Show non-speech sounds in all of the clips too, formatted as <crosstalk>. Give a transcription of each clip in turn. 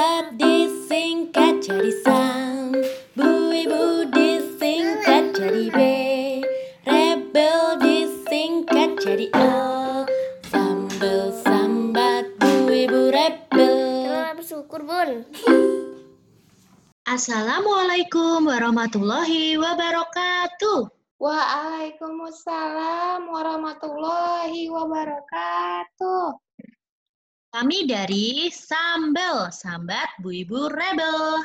Sambat disingkat jadi sam Bu ibu disingkat jadi B. Rebel disingkat jadi L Sambel sambat bu ibu rebel. Kita bersyukur, Bun. Assalamualaikum warahmatullahi wabarakatuh. Waalaikumsalam warahmatullahi wabarakatuh. Kami dari Sambel, Sambat Bu Ibu Rebel.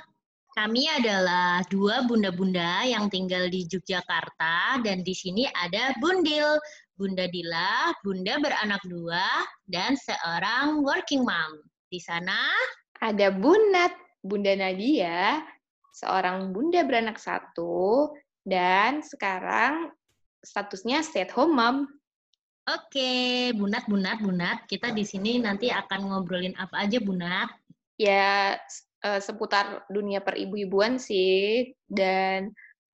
Kami adalah dua bunda-bunda yang tinggal di Yogyakarta dan di sini ada Bundil, Bunda Dila, bunda beranak dua, dan seorang working mom. Di sana Ada Bunat, Bunda Nadia, seorang bunda beranak satu, dan sekarang statusnya stay at home mom. Oke, Bunat, Bunat, Bunat. Kita di sini nanti akan ngobrolin apa aja, Bunat? Ya eh, seputar dunia peribu-ibuan sih, dan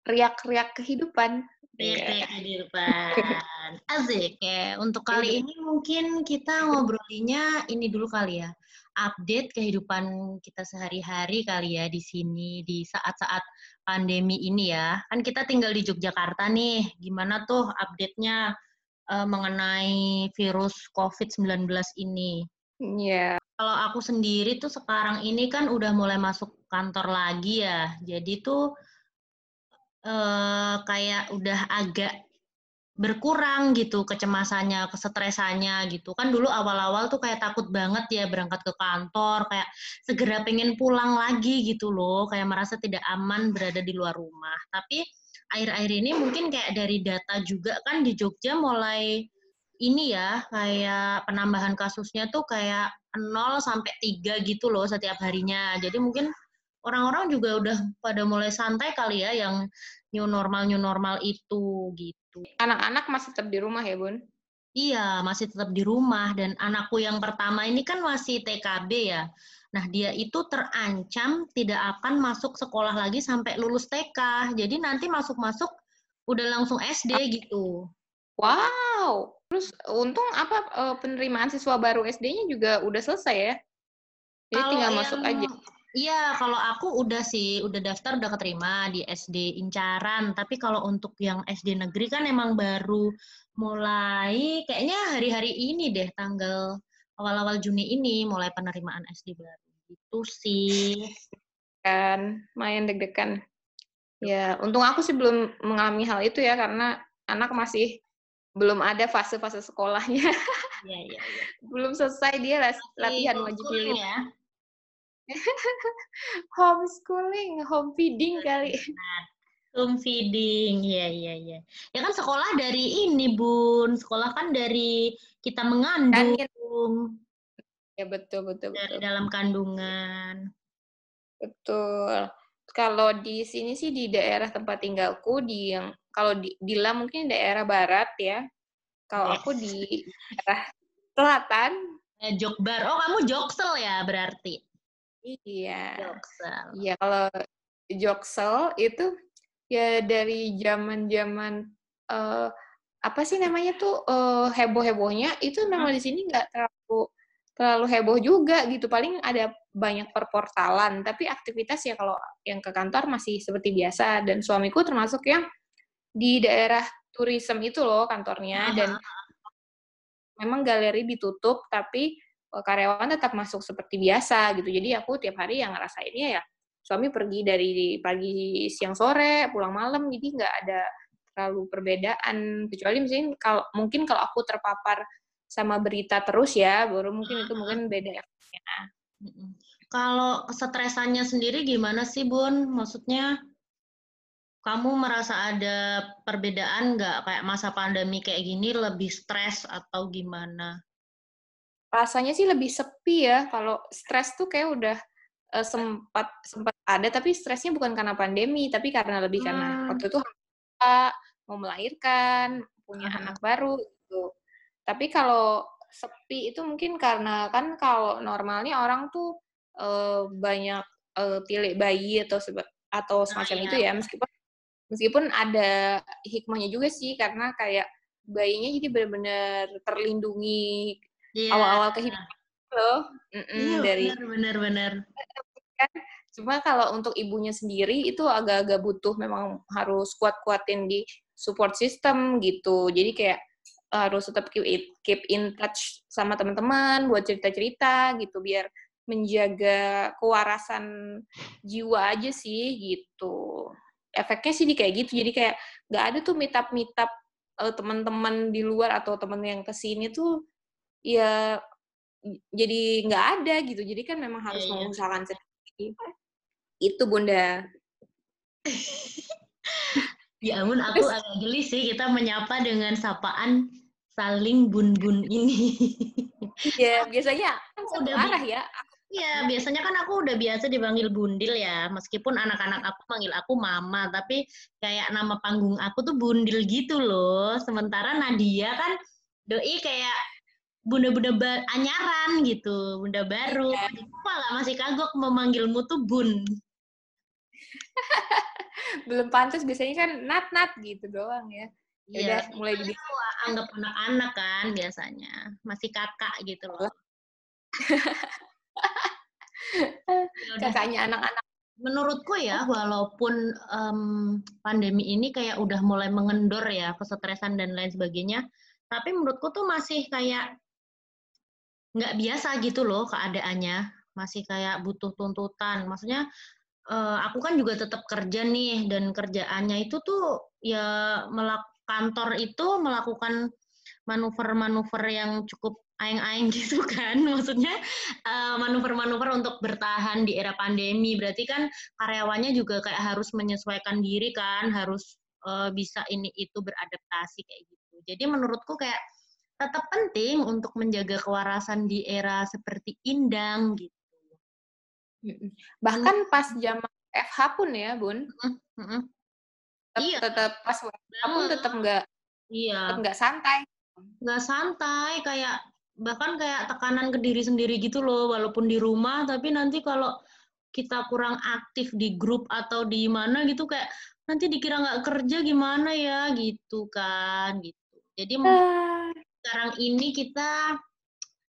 riak-riak kehidupan. Iya. Riak kehidupan. <laughs> Asik ya. Untuk kali ini mungkin kita ngobrolinya ini dulu kali ya. Update kehidupan kita sehari-hari kali ya di sini di saat-saat pandemi ini ya. Kan kita tinggal di Yogyakarta nih. Gimana tuh update-nya eh, mengenai virus COVID-19 ini? Iya, Kalau aku sendiri tuh sekarang ini kan udah mulai masuk kantor lagi ya. Jadi tuh eh kayak udah agak berkurang gitu kecemasannya, kesetresannya gitu. Kan dulu awal-awal tuh kayak takut banget ya berangkat ke kantor, kayak segera pengen pulang lagi gitu loh, kayak merasa tidak aman berada di luar rumah. Tapi akhir-akhir ini mungkin kayak dari data juga kan di Jogja mulai ini ya, kayak penambahan kasusnya tuh kayak 0 sampai 3 gitu loh setiap harinya. Jadi mungkin orang-orang juga udah pada mulai santai kali ya yang new normal new normal itu gitu. anak-anak masih tetap di rumah ya, Bun? Iya, masih tetap di rumah dan anakku yang pertama ini kan masih TKB ya. Nah, dia itu terancam tidak akan masuk sekolah lagi sampai lulus TK. Jadi nanti masuk-masuk udah langsung SD gitu. Wow. Terus untung apa eh, penerimaan siswa baru SD-nya juga udah selesai ya? Jadi Kalau tinggal masuk yang- aja. Iya, kalau aku udah sih, udah daftar, udah keterima di SD Incaran. Tapi kalau untuk yang SD negeri kan emang baru mulai, kayaknya hari-hari ini deh, tanggal awal-awal Juni ini mulai penerimaan SD baru. Itu sih. kan main deg-degan. Ya, untung aku sih belum mengalami hal itu ya karena anak masih belum ada fase-fase sekolahnya. <laughs> Iya, iya, iya. belum selesai dia latihan wajib militer. ya. <laughs> Homeschooling, home feeding kali. Home feeding, iya, iya, iya. Ya kan sekolah dari ini, Bun. Sekolah kan dari kita Kan mengandung, ya betul betul dari betul. dalam kandungan. Betul. Kalau di sini sih di daerah tempat tinggalku di yang kalau di Dila mungkin daerah barat ya. Kalau aku Yes. di daerah selatan. Eh, Jokbar. Oh, kamu Joksel ya berarti? Iya. Joksel. Iya, kalau Joksel itu ya dari zaman-zaman eh, apa sih namanya tuh eh, heboh-hebohnya itu memang di sini nggak terlalu terlalu heboh juga gitu. Paling ada banyak perportalan, tapi aktivitas ya kalau yang ke kantor masih seperti biasa. Dan suamiku termasuk yang di daerah tourism itu loh kantornya dan memang galeri ditutup tapi eh, karyawan tetap masuk seperti biasa gitu. Jadi aku tiap hari yang ngerasainnya ya suami pergi dari pagi siang sore pulang malam jadi nggak ada terlalu perbedaan kecuali misalnya kalau mungkin kalau aku terpapar sama berita terus ya baru mungkin itu mungkin beda efeknya. Kalau kesetresannya sendiri gimana sih, Bun? Maksudnya kamu merasa ada perbedaan nggak kayak masa pandemi kayak gini lebih stres atau gimana? Rasanya sih lebih sepi ya kalau stres tuh kayak udah eh, sempat sempat ada tapi stresnya bukan karena pandemi tapi karena lebih karena Hmm. waktu itu mau melahirkan punya Ah. anak baru gitu tapi kalau sepi itu mungkin karena kan kalau normalnya orang tuh eh, banyak eh, pilih bayi atau sebe- atau semacam iya. itu ya meskipun meskipun ada hikmahnya juga sih karena kayak bayinya jadi benar-benar terlindungi Iya. awal-awal kehidupan loh Mm-mm, Iya, dari benar benar benar. kan cuma kalau untuk ibunya sendiri itu agak-agak butuh memang harus kuat-kuatin di support system gitu. Jadi kayak harus tetap keep, in touch sama teman-teman buat cerita-cerita gitu biar menjaga kewarasan jiwa aja sih gitu. Efeknya sih di kayak gitu jadi kayak nggak ada tuh meetup meetup uh, teman-teman di luar atau teman yang ke sini tuh ya jadi nggak ada gitu. Jadi kan memang harus yeah, iya. mengusahakan sendiri itu bunda <laughs> ya ampun aku agak geli sih kita menyapa dengan sapaan saling bun-bun ini <laughs> ya biasanya kan udah arah ya Iya, biasanya kan aku udah biasa dipanggil Bundil ya, meskipun anak-anak aku panggil aku Mama, tapi kayak nama panggung aku tuh Bundil gitu loh. Sementara Nadia kan doi kayak bunda-bunda anyaran gitu, bunda baru. Ya. Masih kagok memanggilmu tuh Bun? <laughs> Belum pantas biasanya kan nat-nat gitu doang ya. ya iya, mulai di anggap anak-anak kan biasanya, masih kakak gitu loh. <laughs> kakaknya anak-anak. Menurutku ya, walaupun um, pandemi ini kayak udah mulai mengendor ya, kesetresan dan lain sebagainya, tapi menurutku tuh masih kayak nggak biasa gitu loh keadaannya, masih kayak butuh tuntutan. Maksudnya uh, aku kan juga tetap kerja nih, dan kerjaannya itu tuh ya melak kantor itu melakukan manuver-manuver yang cukup aing-aing <laughs> gitu kan. Maksudnya uh, manuver-manuver untuk bertahan di era pandemi. Berarti kan karyawannya juga kayak harus menyesuaikan diri kan harus uh, bisa ini itu beradaptasi kayak gitu. Jadi menurutku kayak tetap penting untuk menjaga kewarasan di era seperti Indang gitu bahkan pas zaman FH pun ya bun -hmm. tetap, iya. tetap pas FH pun tetap nggak iya. tetap nggak santai nggak santai kayak bahkan kayak tekanan ke diri sendiri gitu loh walaupun di rumah tapi nanti kalau kita kurang aktif di grup atau di mana gitu kayak nanti dikira nggak kerja gimana ya gitu kan gitu jadi uh. sekarang ini kita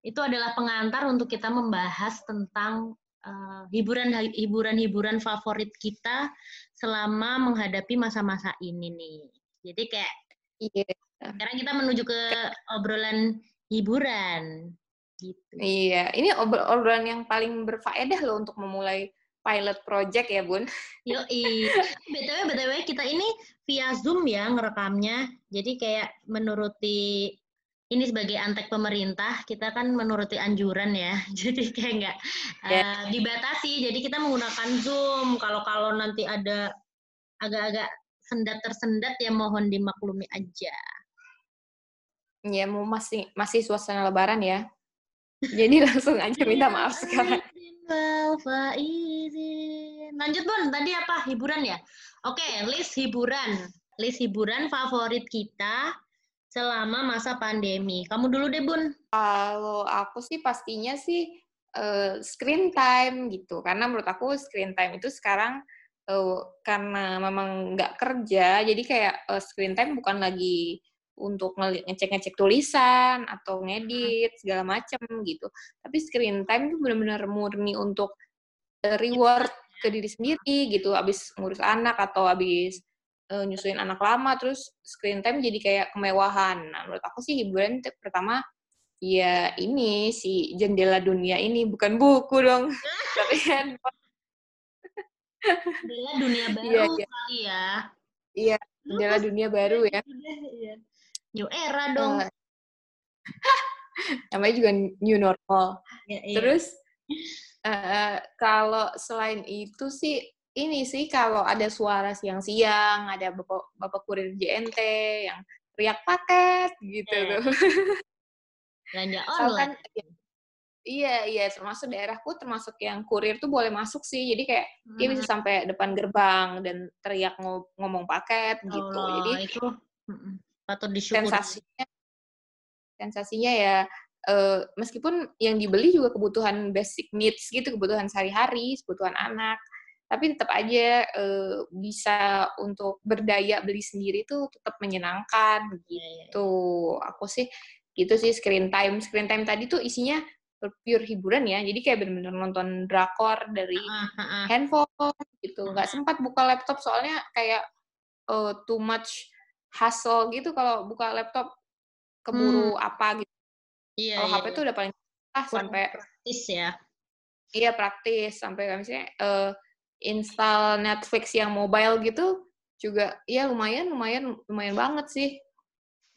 itu adalah pengantar untuk kita membahas tentang uh, hiburan hiburan hiburan favorit kita selama menghadapi masa-masa ini nih jadi kayak yeah. sekarang kita menuju ke obrolan hiburan gitu. Iya, ini obrolan yang paling berfaedah loh untuk memulai pilot project ya, Bun. Yo, <laughs> BTW BTW kita ini via Zoom ya ngerekamnya. Jadi kayak menuruti ini sebagai antek pemerintah, kita kan menuruti anjuran ya. <laughs> Jadi kayak nggak yeah. uh, dibatasi. Jadi kita menggunakan Zoom. Kalau kalau nanti ada agak-agak sendat tersendat ya mohon dimaklumi aja. Ya, mau masih masih suasana lebaran ya. Jadi <laughs> langsung aja minta maaf sekarang. Lanjut Bun, tadi apa? Hiburan ya? Oke, list hiburan. List hiburan favorit kita selama masa pandemi. Kamu dulu deh, Bun. Kalau aku sih pastinya sih uh, screen time gitu. Karena menurut aku screen time itu sekarang uh, karena memang nggak kerja, jadi kayak uh, screen time bukan lagi untuk ngecek-ngecek tulisan atau ngedit segala macam gitu. Tapi screen time itu benar-benar murni untuk uh, reward ke diri sendiri gitu. Abis ngurus anak atau abis uh, nyusuin anak lama, terus screen time jadi kayak kemewahan. Nah, menurut aku sih hiburan pertama ya ini si jendela dunia ini bukan buku dong, <laughs> tapi kan jendela dunia baru iya, iya. kali ya. Iya, jendela dunia baru ya. Iya. New era dong. Uh, <laughs> namanya juga new normal. <laughs> Ya, iya. Terus uh, kalau selain itu sih ini sih kalau ada suara siang-siang, ada bapak bapak kurir JNT yang teriak paket gitu yeah. tuh. Belanja <laughs> online. Kan, ya, iya iya termasuk daerahku termasuk yang kurir tuh boleh masuk sih. Jadi kayak hmm. dia bisa sampai depan gerbang dan teriak ngomong paket gitu. Jadi itu atau disyukuri? Sensasinya, sensasinya ya uh, meskipun yang dibeli juga kebutuhan basic needs gitu, kebutuhan sehari-hari, kebutuhan anak, tapi tetap aja uh, bisa untuk berdaya beli sendiri tuh tetap menyenangkan iya, iya, iya. gitu. Aku sih gitu sih screen time. Screen time tadi tuh isinya pure hiburan ya. Jadi kayak bener-bener nonton drakor dari handphone gitu. Nggak sempat buka laptop soalnya kayak uh, too much hassle gitu kalau buka laptop keburu apa gitu. Iya, Kalau iya, HP iya. tuh udah paling ah sampai praktis ya. iya praktis sampai misalnya eh, install Netflix yang mobile gitu juga ya lumayan lumayan lumayan banget sih.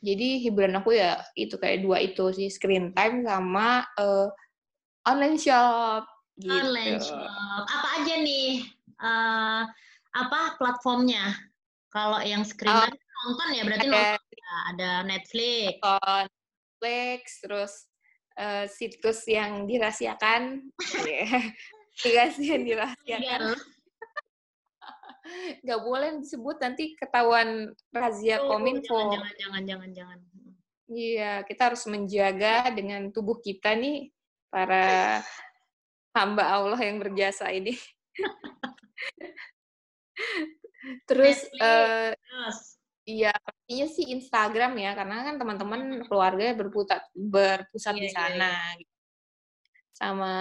Jadi hiburan aku ya itu kayak dua itu sih screen time sama eh, online shop gitu. Online shop. Apa aja nih? eh apa platformnya? Kalau yang screen Oh, time nonton ya berarti ada nonton ya. Ada Netflix. nonton Netflix, terus eh, situs yang dirahasiakan, <laughs> Iya. <laughs> aplikasi yang dirahasiakan. Nggak boleh disebut nanti ketahuan razia Oh, kominfo. Jangan, jangan, jangan, jangan. Iya, kita harus menjaga dengan tubuh kita nih para hamba Allah yang berjasa ini. <laughs> Terus Terus. Iya, pastinya sih Instagram ya, karena kan teman-teman keluarga berpusat berpusat Iya, di iya, sana. gitu. Sama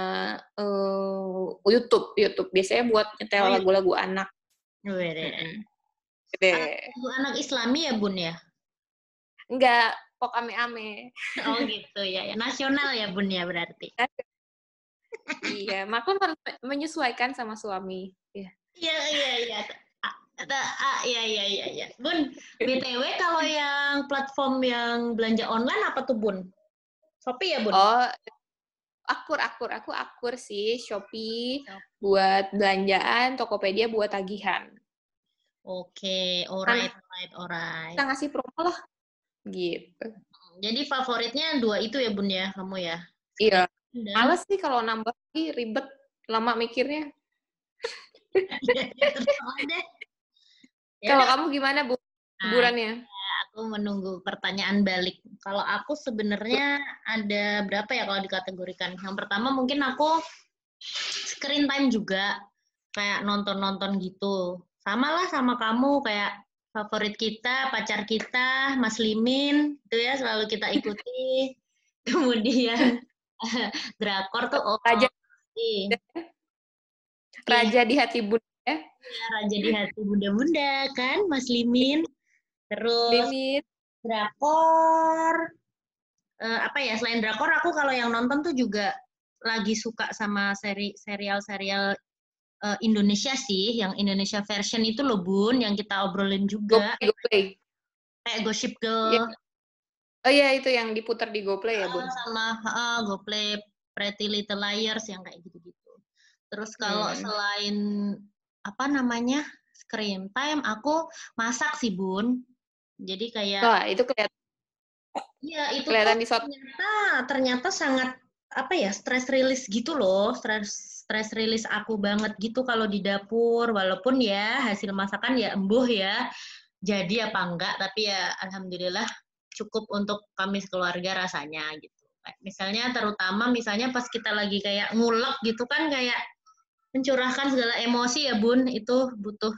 eh, YouTube, YouTube biasanya buat nyetel Oh, iya. lagu-lagu anak. Gede. Lagu anak Islami ya bun ya? Enggak, pok ame-ame. Oh gitu ya, ya. nasional ya bun ya berarti. <laughs> Iya, maklum harus menyesuaikan sama suami. Iya. Iya iya iya. Ah, ada- ah, Iya iya iya iya. Bun, btw kalau yang platform yang belanja online apa tuh bun? Shopee ya bun? Oh, akur akur aku akur sih Shopee buat belanjaan, Tokopedia buat tagihan. Oke, alright alright alright. Kita ngasih promo lah. Gitu. Jadi favoritnya dua itu ya bun ya kamu ya? Iya. Dan Males sih kalau nambah lagi ribet lama mikirnya. <laughs> Terserah deh. Ya Kalau kamu gimana Bu nah? Aku menunggu pertanyaan balik. Kalau aku sebenarnya ada berapa ya kalau dikategorikan? Yang pertama mungkin aku screen time juga kayak nonton-nonton gitu. Sama lah sama kamu kayak favorit kita, pacar kita, Mas Limin, itu ya selalu kita ikuti. <laughs> Kemudian <laughs> drakor tuh oh Raja. Raja di hati Bunda Ya, Raja di hati bunda-bunda kan, Mas Limin. Terus Limit. drakor eh, apa ya selain drakor aku kalau yang nonton tuh juga lagi suka sama seri serial-serial eh, Indonesia sih yang Indonesia version itu loh bun yang kita obrolin juga GoPlay, kayak Gossip Girl Iya. Oh iya itu yang diputar di GoPlay ya, Bun? eh, sama eh, GoPlay Pretty Little Liars yang kayak gitu-gitu terus kalau Hmm. selain apa namanya screen time aku masak sih bun jadi kayak Wah, itu kelihatan, Iya, itu kelihatan di shot. ternyata ternyata sangat apa ya stress release gitu loh stress stress release aku banget gitu kalau di dapur walaupun ya hasil masakan ya embuh ya jadi apa enggak tapi ya alhamdulillah cukup untuk kami sekeluarga rasanya gitu misalnya terutama misalnya pas kita lagi kayak ngulek gitu kan kayak mencurahkan segala emosi ya bun itu butuh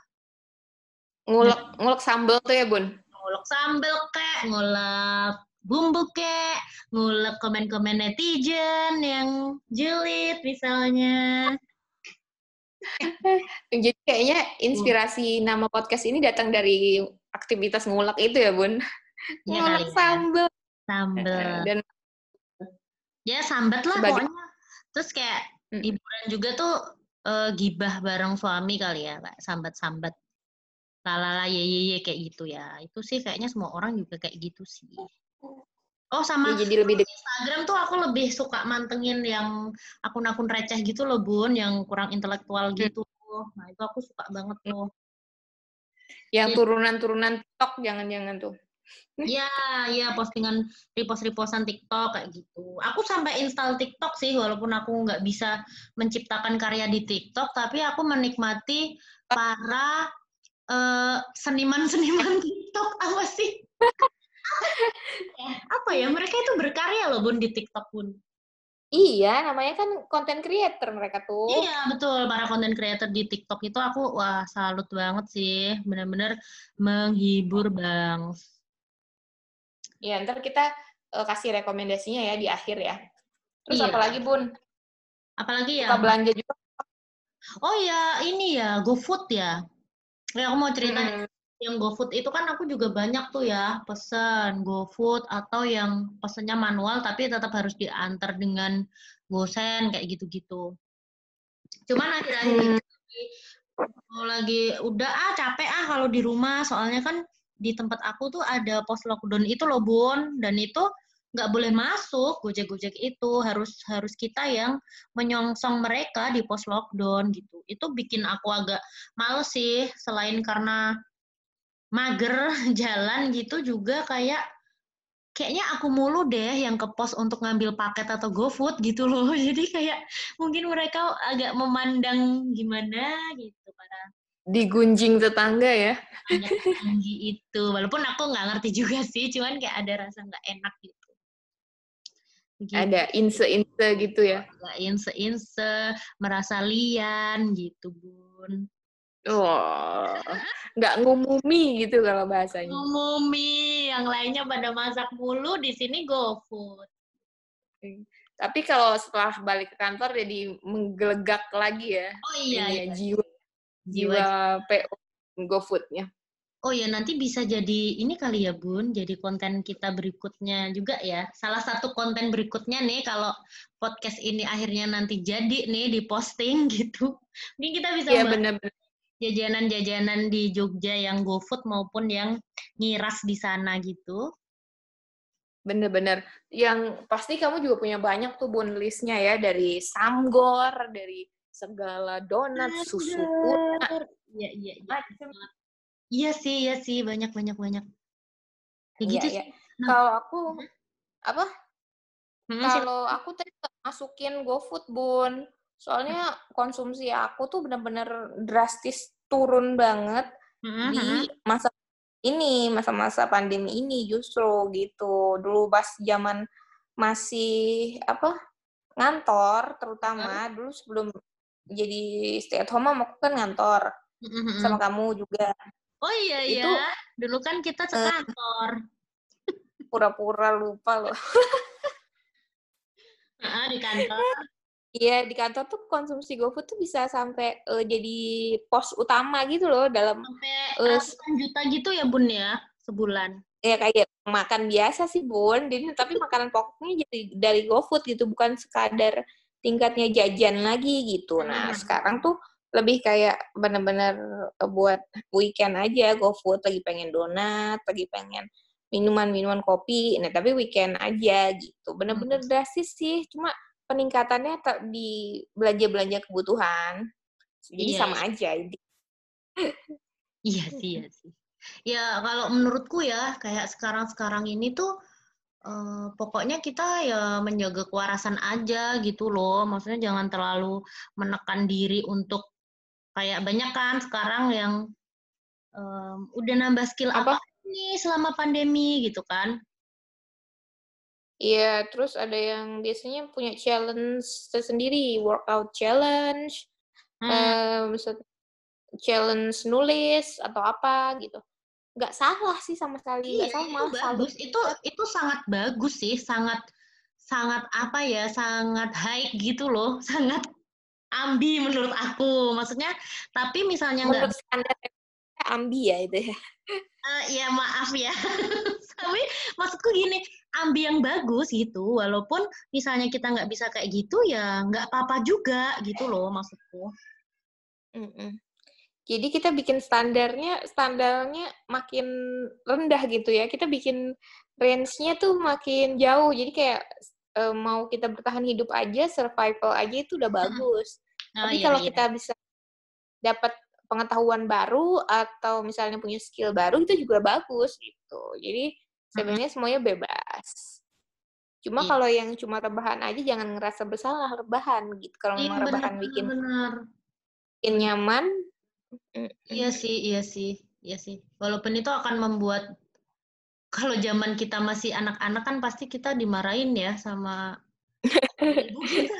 Ngulek, ngulek sambal tuh ya, Bun? Ngulek sambel kek, ngulek bumbu kek, ngulek komen-komen netizen yang julid misalnya. Jadi kayaknya inspirasi nama podcast ini datang dari aktivitas ngulek itu ya, Bun? Ya ngulek ya. sambal. Sambel. Dan Ya sambat lah Sebagai- pokoknya. Terus kayak hiburan juga tuh eh, gibah bareng suami kali ya, kayak sambat-sambat. Lalala ye ye ye kayak gitu ya. Itu sih kayaknya semua orang juga kayak gitu sih. Oh sama ya jadi lebih. Instagram tuh aku lebih suka mantengin yang akun-akun receh gitu loh bun, yang kurang intelektual Hmm. gitu. Nah itu aku suka banget tuh. Yang turunan-turunan TikTok jangan-jangan tuh. Iya, iya postingan repost-repostan TikTok kayak gitu. Aku sampai install TikTok sih, walaupun aku nggak bisa menciptakan karya di TikTok, tapi aku menikmati para eh, seniman-seniman <laughs> TikTok apa sih? <laughs> apa ya? Mereka itu berkarya loh bun di TikTok bun. Iya, namanya kan content creator mereka tuh. Iya betul para content creator di TikTok itu aku wah salut banget sih benar-benar menghibur bang. Ya, ntar kita eh, kasih rekomendasinya ya di akhir ya. Terus Iya. apalagi Bun? Apalagi ya? Suka belanja juga? Oh ya, ini ya, GoFood ya. Ya, aku mau cerita Hmm. yang GoFood itu kan aku juga banyak tuh ya pesan GoFood atau yang pesennya manual tapi tetap harus diantar dengan gosen kayak gitu-gitu. Cuman akhir-akhir Hmm. ini lagi, mau lagi udah ah capek ah kalau di rumah soalnya kan di tempat aku tuh ada pos lockdown itu loh Bun dan itu nggak boleh masuk gojek-gojek itu harus harus kita yang menyongsong mereka di pos lockdown gitu itu bikin aku agak males sih selain karena mager <laughs> jalan gitu juga kayak kayaknya aku mulu deh yang ke pos untuk ngambil paket atau GoFood gitu loh. <laughs> Jadi kayak mungkin mereka agak memandang gimana gitu para Digunjing tetangga ya? tinggi itu. Walaupun aku nggak ngerti juga sih, cuman kayak ada rasa nggak enak gitu. Gitu. Ada inse-inse gitu ya? Nggak inse-inse, merasa lian gitu, Bun. Wah, <laughs> nggak ngumumi gitu kalau bahasanya. Umumi, yang lainnya pada masak mulu, di sini GoFood. Tapi kalau setelah balik ke kantor jadi menggelegak lagi ya, Oh iya, ini ya, iya. jiwa Jiwa jiwa PO GoFood-nya. Oh ya, nanti bisa jadi ini kali ya, Bun. Jadi konten kita berikutnya juga ya. Salah satu konten berikutnya nih, kalau podcast ini akhirnya nanti jadi nih diposting <laughs> gitu. Mungkin kita bisa bahas benar-benar. jajanan-jajanan di Jogja yang GoFood maupun yang ngiras di sana gitu. Bener-bener. Yang pasti kamu juga punya banyak tuh bun listnya ya. Dari samgor, dari segala donat, susu. Iya, iya, iya. macem. Iya sih, iya sih. Banyak, banyak, banyak. Ya Iya, gitu iya. sih. Nah. Kalau aku, apa? Hmm. Kalau aku tadi masukin GoFood, Bun. Soalnya konsumsi aku tuh bener-bener drastis turun banget Hmm, di hmm. masa ini, masa-masa pandemi ini justru gitu. Dulu pas zaman masih apa ngantor terutama dulu sebelum jadi stay at home aku kan ngantor Hmm, hmm, hmm. sama kamu juga Oh iya, iya. Itu- Dulu kan kita Eh. sekantor. pura-pura lupa loh <laughs> di kantor. Iya di kantor tuh konsumsi GoFood tuh bisa sampai eh, jadi pos utama gitu loh dalam sampai Eh, ratusan juta gitu ya bun ya sebulan ya kayak makan biasa sih Bun. Jadi tapi makanan pokoknya jadi dari GoFood gitu bukan sekadar tingkatnya jajan lagi gitu. Nah, Hmm. sekarang tuh lebih kayak bener-bener eh, buat weekend aja GoFood lagi pengen donat, lagi pengen minuman-minuman kopi. Nah, tapi weekend aja gitu. Bener-bener drastis sih. Cuma peningkatannya di belanja-belanja kebutuhan. Jadi Iya, sama aja. <laughs> iya sih iya sih ya kalau menurutku ya kayak sekarang sekarang ini tuh eh, pokoknya kita ya menjaga kewarasan aja gitu loh maksudnya jangan terlalu menekan diri untuk kayak banyak kan sekarang yang em, udah nambah skill Apa? apa nih selama pandemi gitu kan Iya, terus ada yang biasanya punya challenge tersendiri, workout challenge, Hmm, misal- challenge nulis atau apa gitu. Nggak salah sih sama sekali, Iya, nggak salah itu malah bagus. Itu itu sangat bagus sih, sangat sangat apa ya, sangat high gitu loh, <laughs> sangat ambi menurut aku. Maksudnya, tapi misalnya Menurut standar ambi ya itu ya. eh, ya maaf ya. <laughs> tapi maksudku gini, ambi yang bagus gitu. Walaupun misalnya kita nggak bisa kayak gitu, ya nggak apa-apa juga gitu loh maksudku. Mm-mm. Jadi kita bikin standarnya, standarnya makin rendah gitu ya. Kita bikin range-nya tuh makin jauh. Jadi kayak eh, mau kita bertahan hidup aja, survival aja itu udah bagus. Oh, Tapi iya, kalau iya. kita bisa dapat pengetahuan baru atau misalnya punya skill baru itu juga bagus gitu. Jadi sebenarnya semuanya bebas. Cuma Iya. kalau yang cuma rebahan aja jangan ngerasa bersalah rebahan gitu. Kalau Iya memang rebahan bikin, benar. bikin nyaman, Iya sih, iya sih, iya sih. Walaupun itu akan membuat kalau zaman kita masih anak-anak kan pasti kita dimarahin ya sama ibu <laughs> kita.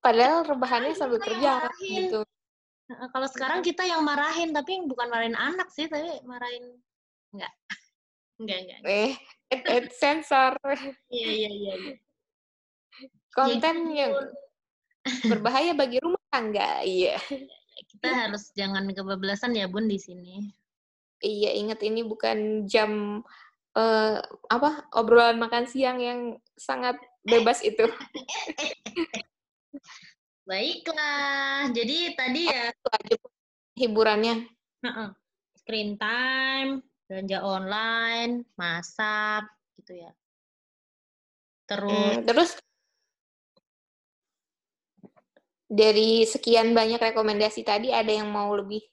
padahal rebahannya sambil kerja marahin. gitu. Nah, Kalau sekarang kita yang marahin, tapi bukan marahin anak sih, tapi marahin enggak. <laughs> Enggak, enggak. Eh, Ed sensor. <laughs> Iya, iya, iya. iya. Konten gitu. yang berbahaya bagi rumah tangga. Iya. Kita harus jangan kebablasan ya, Bun, di sini. Iya, ingat ini bukan jam eh, apa obrolan makan siang yang sangat bebas itu. <laughs> Baiklah. Jadi tadi ya Itu aja hiburannya. Screen time, belanja online, masak gitu ya. Terus Hmm, terus dari sekian banyak rekomendasi tadi ada yang mau lebih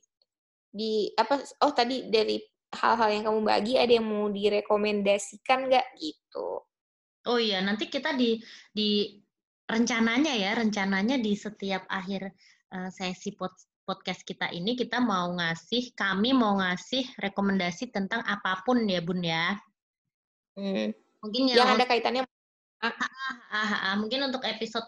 di apa oh tadi dari hal-hal yang kamu bagi ada yang mau direkomendasikan nggak gitu oh iya nanti kita di di rencananya ya rencananya di setiap akhir eh, sesi pod- podcast kita ini kita mau ngasih kami mau ngasih rekomendasi tentang apa pun ya Bun ya. Hmm, Mungkin yang yang ada kaitannya Ah, ah, ah. mungkin untuk episode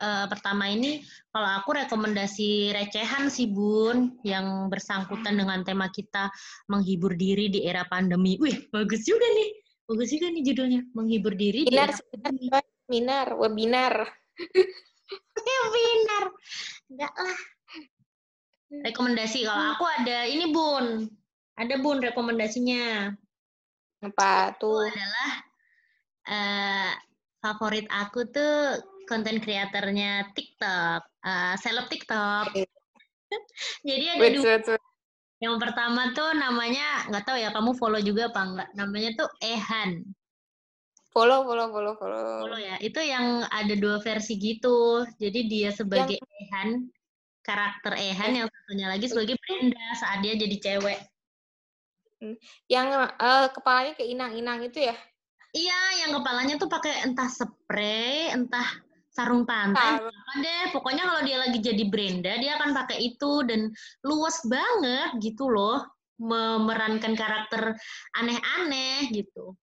eh, pertama ini, kalau aku rekomendasi recehan sih Bun, yang bersangkutan dengan tema kita menghibur diri di era pandemi. Wih, bagus juga nih, bagus juga nih judulnya, menghibur diri di seminar era pandemi. seminar seminar webinar <laughs> Webinar, enggak lah. Rekomendasi kalau aku ada ini Bun, ada Bun rekomendasinya. apa Itu tuh adalah eh, favorit aku tuh konten kreatornya TikTok, eh, seleb TikTok. <laughs> Jadi ada wait, dua. wait, wait. Yang pertama tuh namanya nggak tahu ya kamu follow juga apa enggak. Namanya tuh Ehan. follow follow follow follow Follow ya. Itu yang ada dua versi gitu. Jadi dia sebagai Ehan, karakter Ehan, yang satunya lagi sebagai Brenda saat dia jadi cewek. yang eh, kepalanya ke inang-inang itu ya Iya, yang kepalanya tuh pakai entah spray, entah sarung pantai, Sarung. apa deh. Pokoknya kalau dia lagi jadi Brenda, dia akan pakai itu dan luas banget gitu loh, memerankan karakter aneh-aneh gitu.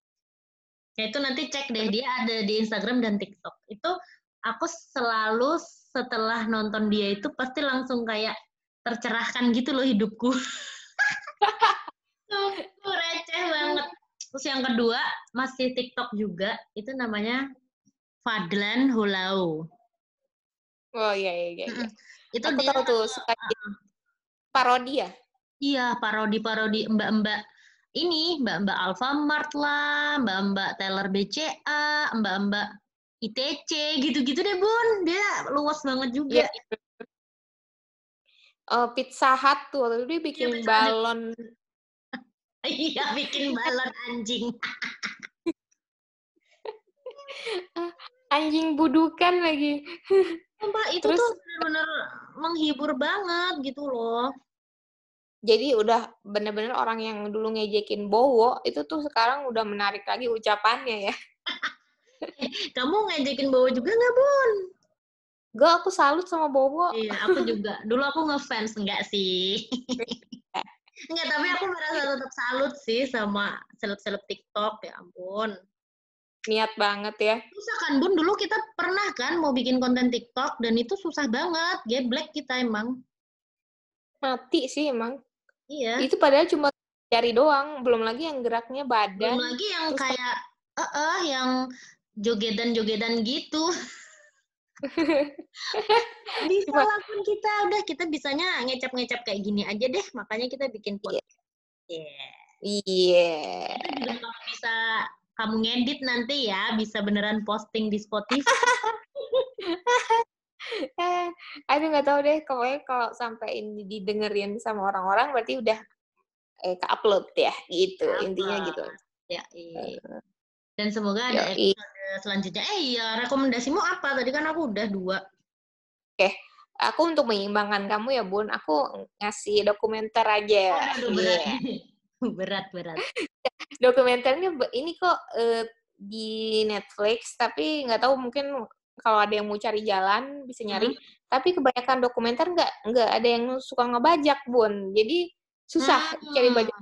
Ya itu nanti cek deh, dia ada di Instagram dan TikTok. Itu aku selalu setelah nonton dia itu pasti langsung kayak tercerahkan gitu loh hidupku. <laughs> tuh, tuh receh banget. Terus yang kedua masih TikTok juga, itu namanya Fadlan Hulau. oh iya iya iya, iya. Itu aku dia tahu tuh suka parodi ya iya parodi-parodi mbak-mbak ini, mbak-mbak Alfamart lah, mbak-mbak Teller BCA, mbak-mbak ITC, gitu-gitu deh Bun. Dia luas banget juga. Iya. Eh, Pizza Hut tuh waktu itu dia bikin Pizza Hut. balon <laughs> Iya, bikin balon anjing. <laughs> anjing budukan lagi Sumpah, itu Terus- tuh bener-bener menghibur banget gitu loh. jadi udah bener-bener orang yang dulu ngejekin Bowo itu tuh sekarang udah menarik lagi ucapannya ya <laughs> Kamu ngejekin bawa juga nggak, Bun? gue aku salut sama Bowo Iya, aku juga. Dulu aku ngefans, enggak sih. <laughs> enggak, tapi aku merasa tetap salut sih sama seleb-seleb TikTok, ya ampun. Niat banget ya Susah kan, Bun? Dulu kita pernah kan mau bikin konten TikTok, dan itu susah banget. Geblek kita emang. mati sih emang Iya. itu padahal cuma jari doang belum lagi yang geraknya badan Belum lagi yang terus- kayak, eh eh yang jogedan-jogedan gitu. <laughs> Bisa Cuma- pun kita, udah kita bisanya ngecap-ngecap kayak gini aja deh, makanya kita bikin podcast. Iya. iya Itu juga kalau bisa kamu ngedit nanti ya, bisa beneran posting di Spotify. <laughs> eh aduh nggak tahu deh pokoknya kalau sampai ini didengerin sama orang-orang berarti udah eh ke upload ya gitu intinya gitu ya, iya. Dan semoga ada Yoi. episode selanjutnya. Eh iya, rekomendasimu apa? Tadi kan aku udah dua. aku untuk menyeimbangkan kamu ya bun aku ngasih dokumenter aja Aduh, Iya. <laughs> berat. berat, dokumenternya ini kok eh, di Netflix tapi nggak tahu mungkin kalau ada yang mau cari jalan bisa nyari. Tapi kebanyakan dokumenter nggak nggak ada yang suka ngebajak bun. Jadi susah Hmm. cari bajak.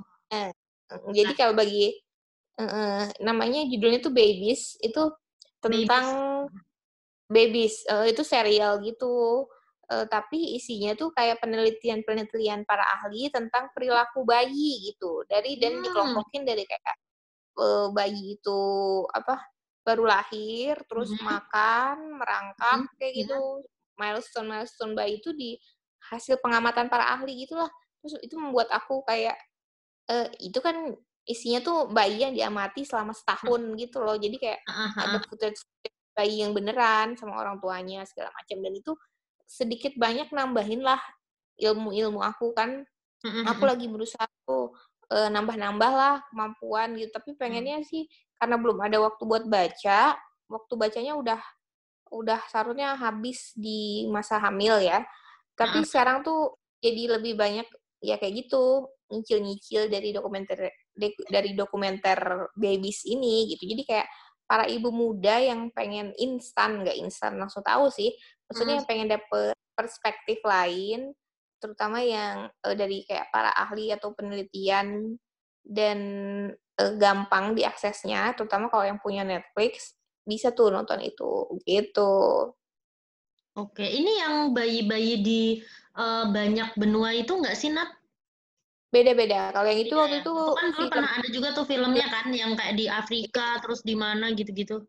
Jadi kalau bagi eh, namanya judulnya tuh Babies. Itu tentang babies, Eh, itu serial gitu Eh, tapi isinya tuh kayak penelitian-penelitian para ahli tentang perilaku bayi gitu. Dari dan Hmm. dikelompokin dari kayak uh, bayi itu apa baru lahir terus Mhm. makan merangkak Mhm, kayak gitu. Milestone milestone bayi itu di hasil pengamatan para ahli gitulah. Terus itu membuat aku kayak eh itu kan isinya tuh bayi yang diamati selama setahun gitu loh. Jadi kayak Heeh, ada heeh. footage bayi yang beneran sama orang tuanya segala macam. Dan itu sedikit banyak nambahin lah ilmu-ilmu aku kan. Aku lagi berusaha tuh eh, nambah-nambah lah kemampuan gitu. Tapi pengennya sih karena belum ada waktu buat baca waktu bacanya udah udah seharusnya habis di masa hamil ya. Tapi Heeh. sekarang tuh jadi lebih banyak ya kayak gitu nyicil-nyicil dari dokumenter dari dokumenter babies ini gitu. Jadi kayak para ibu muda yang pengen instan nggak instan langsung tahu sih maksudnya yang pengen dapet perspektif lain terutama yang eh, dari kayak para ahli atau penelitian dan eh, gampang diaksesnya terutama kalau yang punya Netflix bisa tuh nonton itu gitu Oke, ini yang bayi-bayi di eh, banyak benua itu nggak sih, Nat? beda-beda kalau yang itu Beda waktu ya? itu Itu kan dulu film pernah ada juga tuh filmnya kan, yang kayak di Afrika, terus di mana gitu-gitu.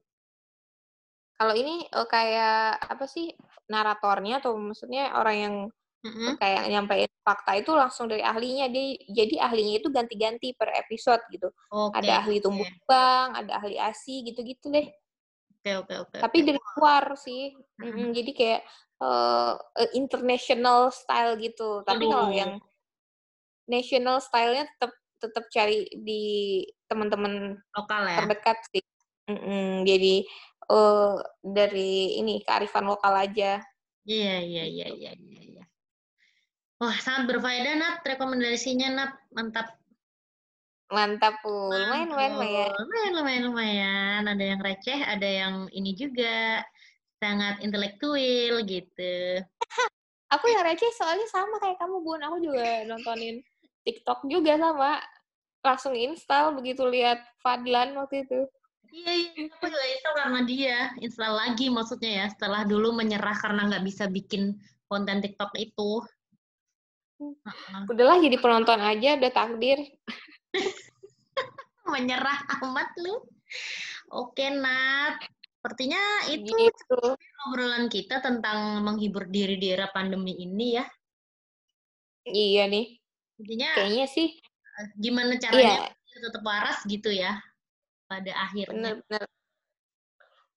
kalau ini kayak apa sih naratornya atau maksudnya orang yang Mhm. kayak nyampein fakta itu langsung dari ahlinya dia jadi ahlinya itu ganti-ganti per episode gitu Oke, ada ahli tumbuh kembang ada ahli asi gitu-gitu deh Oke, oke, oke. tapi oke. dari luar sih Mhm. Mm-mm, jadi kayak eh, international style gitu tapi kalau yang national style-nya tetap tetap cari di teman-teman lokal ya. terdekat sih Mm-mm, jadi eh dari ini kearifan lokal aja Iya, iya, iya, gitu. iya, iya, iya. Wah, sangat berfaedah, Nat. Rekomendasinya, Nat. Mantap. mantap pul lumayan lumayan lumayan. Lumayan, lumayan, lumayan. Ada yang receh, ada yang ini juga. Sangat intelektual gitu. <laughs> aku yang receh soalnya sama kayak kamu bun aku juga nontonin TikTok juga sama langsung install begitu lihat Fadlan waktu itu Iya, iya. Aku juga install karena dia. Install lagi maksudnya ya. Setelah dulu menyerah karena nggak bisa bikin konten TikTok itu. Udahlah jadi penonton aja udah takdir <laughs> Menyerah amat lu. Oke, Nat. Sepertinya itu gitu obrolan kita tentang menghibur diri di era pandemi ini ya. iya nih Intinya kayaknya sih gimana caranya iya tetap waras gitu ya pada akhirnya. bener-bener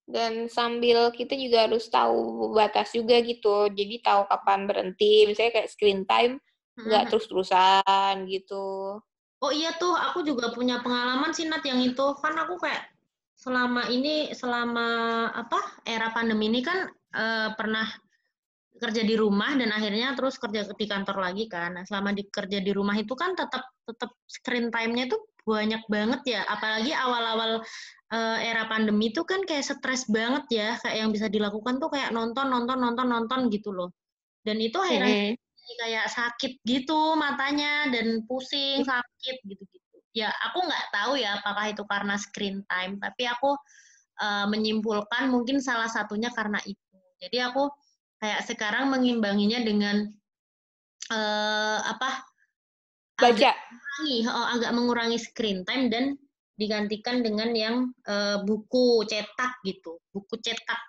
dan sambil kita juga harus tahu batas juga gitu jadi tahu kapan berhenti misalnya kayak screen time nggak Mhm. terus-terusan gitu Oh iya tuh, aku juga punya pengalaman sih Nat yang itu. Kan aku kayak selama ini, selama apa era pandemi ini kan eh, pernah kerja di rumah dan akhirnya terus kerja di kantor lagi kan. Nah, selama di kerja di rumah itu kan tetap tetap screen time-nya tuh banyak banget ya. Apalagi awal-awal eh, era pandemi itu kan kayak stres banget ya. Kayak yang bisa dilakukan tuh kayak nonton, nonton, nonton, nonton gitu loh. Dan itu akhirnya kayak sakit gitu matanya dan pusing sakit gitu-gitu. Ya aku nggak tahu ya apakah itu karena screen time, tapi aku eh, menyimpulkan mungkin salah satunya karena itu. Jadi aku kayak sekarang mengimbanginya dengan eh, apa baca agak mengurangi, oh, agak mengurangi screen time dan digantikan dengan yang eh, buku cetak gitu, buku cetak.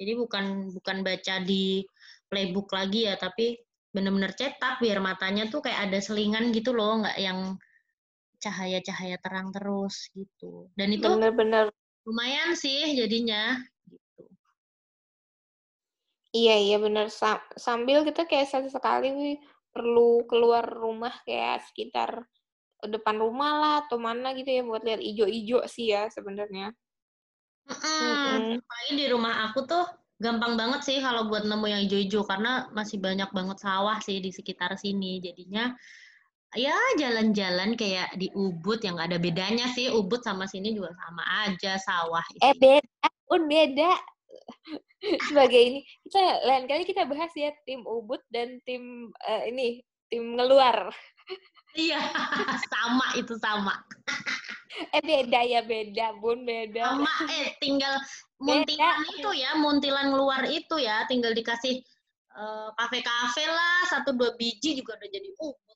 Jadi bukan bukan baca di playbook lagi ya, tapi benar-benar cetak biar matanya tuh kayak ada selingan gitu loh, nggak yang cahaya-cahaya terang terus gitu. Dan itu bener-bener lumayan sih jadinya gitu. iya iya bener Sa- sambil kita kayak sekali perlu keluar rumah kayak sekitar depan rumah lah atau mana gitu ya buat lihat ijo-ijo sih ya sebenarnya. Mm-mm. Apalagi di rumah aku tuh gampang banget sih kalau buat nemu yang hijau-hijau karena masih banyak banget sawah sih di sekitar sini. Jadinya ya jalan-jalan kayak di Ubud yang nggak ada bedanya sih. Ubud sama sini juga sama aja sawah. eh beda pun beda <laughs> sebagai ini kita lain kali kita bahas ya tim ubud dan tim eh, ini tim ngeluar <laughs> Iya, <laughs> sama itu sama. eh beda ya beda bun beda Sama eh tinggal muntilan itu ya, muntilan luar itu ya, tinggal dikasih eh, kafe-kafe lah, satu dua biji juga udah jadi Ubud.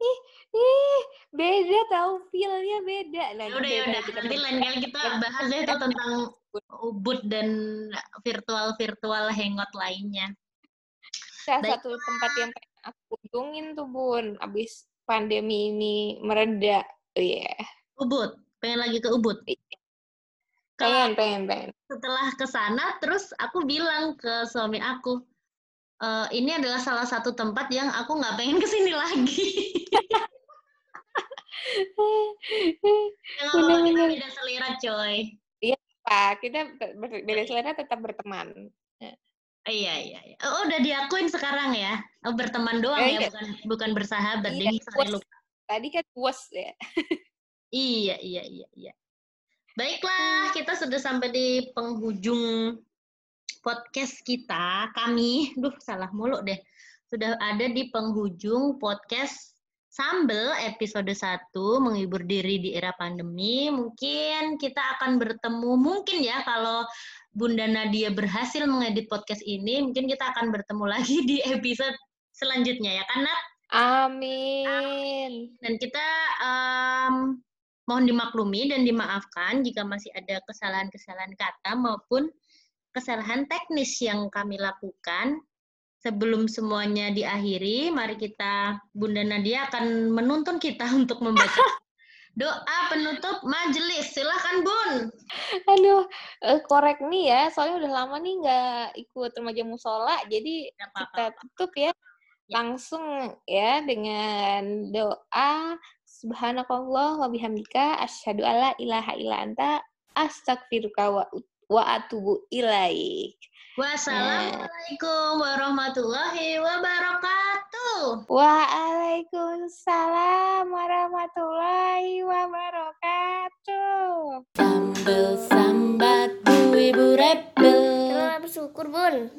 Ih ih beda tahu feelnya beda. Nah ya udah ya udah nanti lain kali kita bahas deh tuh tentang ubud dan virtual virtual hangout lainnya. Salah satu tempat yang aku kunjungin tuh bun. Abis pandemi ini mereda. Iya. Yeah. ubud. Pengen lagi ke ubud? Pengen pengen pengen. Setelah ke sana terus aku bilang ke suami aku e, ini adalah salah satu tempat yang aku nggak pengen ke sini lagi Benar-benar. kita beda selera coy iya pak kita beda selera tetap berteman Iya iya. iya. Oh udah diakuin sekarang ya? Oh berteman doang eh, ya, iya. bukan bukan bersahabat. Iya, lupa. Tadi kan puas ya. iya iya iya iya. Baiklah, kita sudah sampai di penghujung podcast kita. Kami, duh salah mulu deh. Sudah ada di penghujung podcast Sambel episode 1 menghibur diri di era pandemi. Mungkin kita akan bertemu mungkin ya kalau Bunda Nadia berhasil mengedit podcast ini, mungkin kita akan bertemu lagi di episode selanjutnya ya kan Nat? Amin. Dan kita um, Mohon dimaklumi dan dimaafkan jika masih ada kesalahan-kesalahan kata maupun kesalahan teknis yang kami lakukan. Sebelum semuanya diakhiri, mari kita Bunda Nadia akan menuntun kita <laughs> untuk membaca doa penutup majelis. Silahkan Bun. Aduh, uh, korek nih ya, soalnya udah lama nih nggak ikut remaja musola, jadi kita tutup ya. ya langsung ya dengan doa Subhanakallah wa bihamdika asyhadu alla ilaha illa anta astaghfiruka wa, wa atubu ilaik. Wassalamualaikum warahmatullahi wabarakatuh. Waalaikumsalam warahmatullahi wabarakatuh. Sambel sambat bu ibu rebel. Terus bersyukur bun.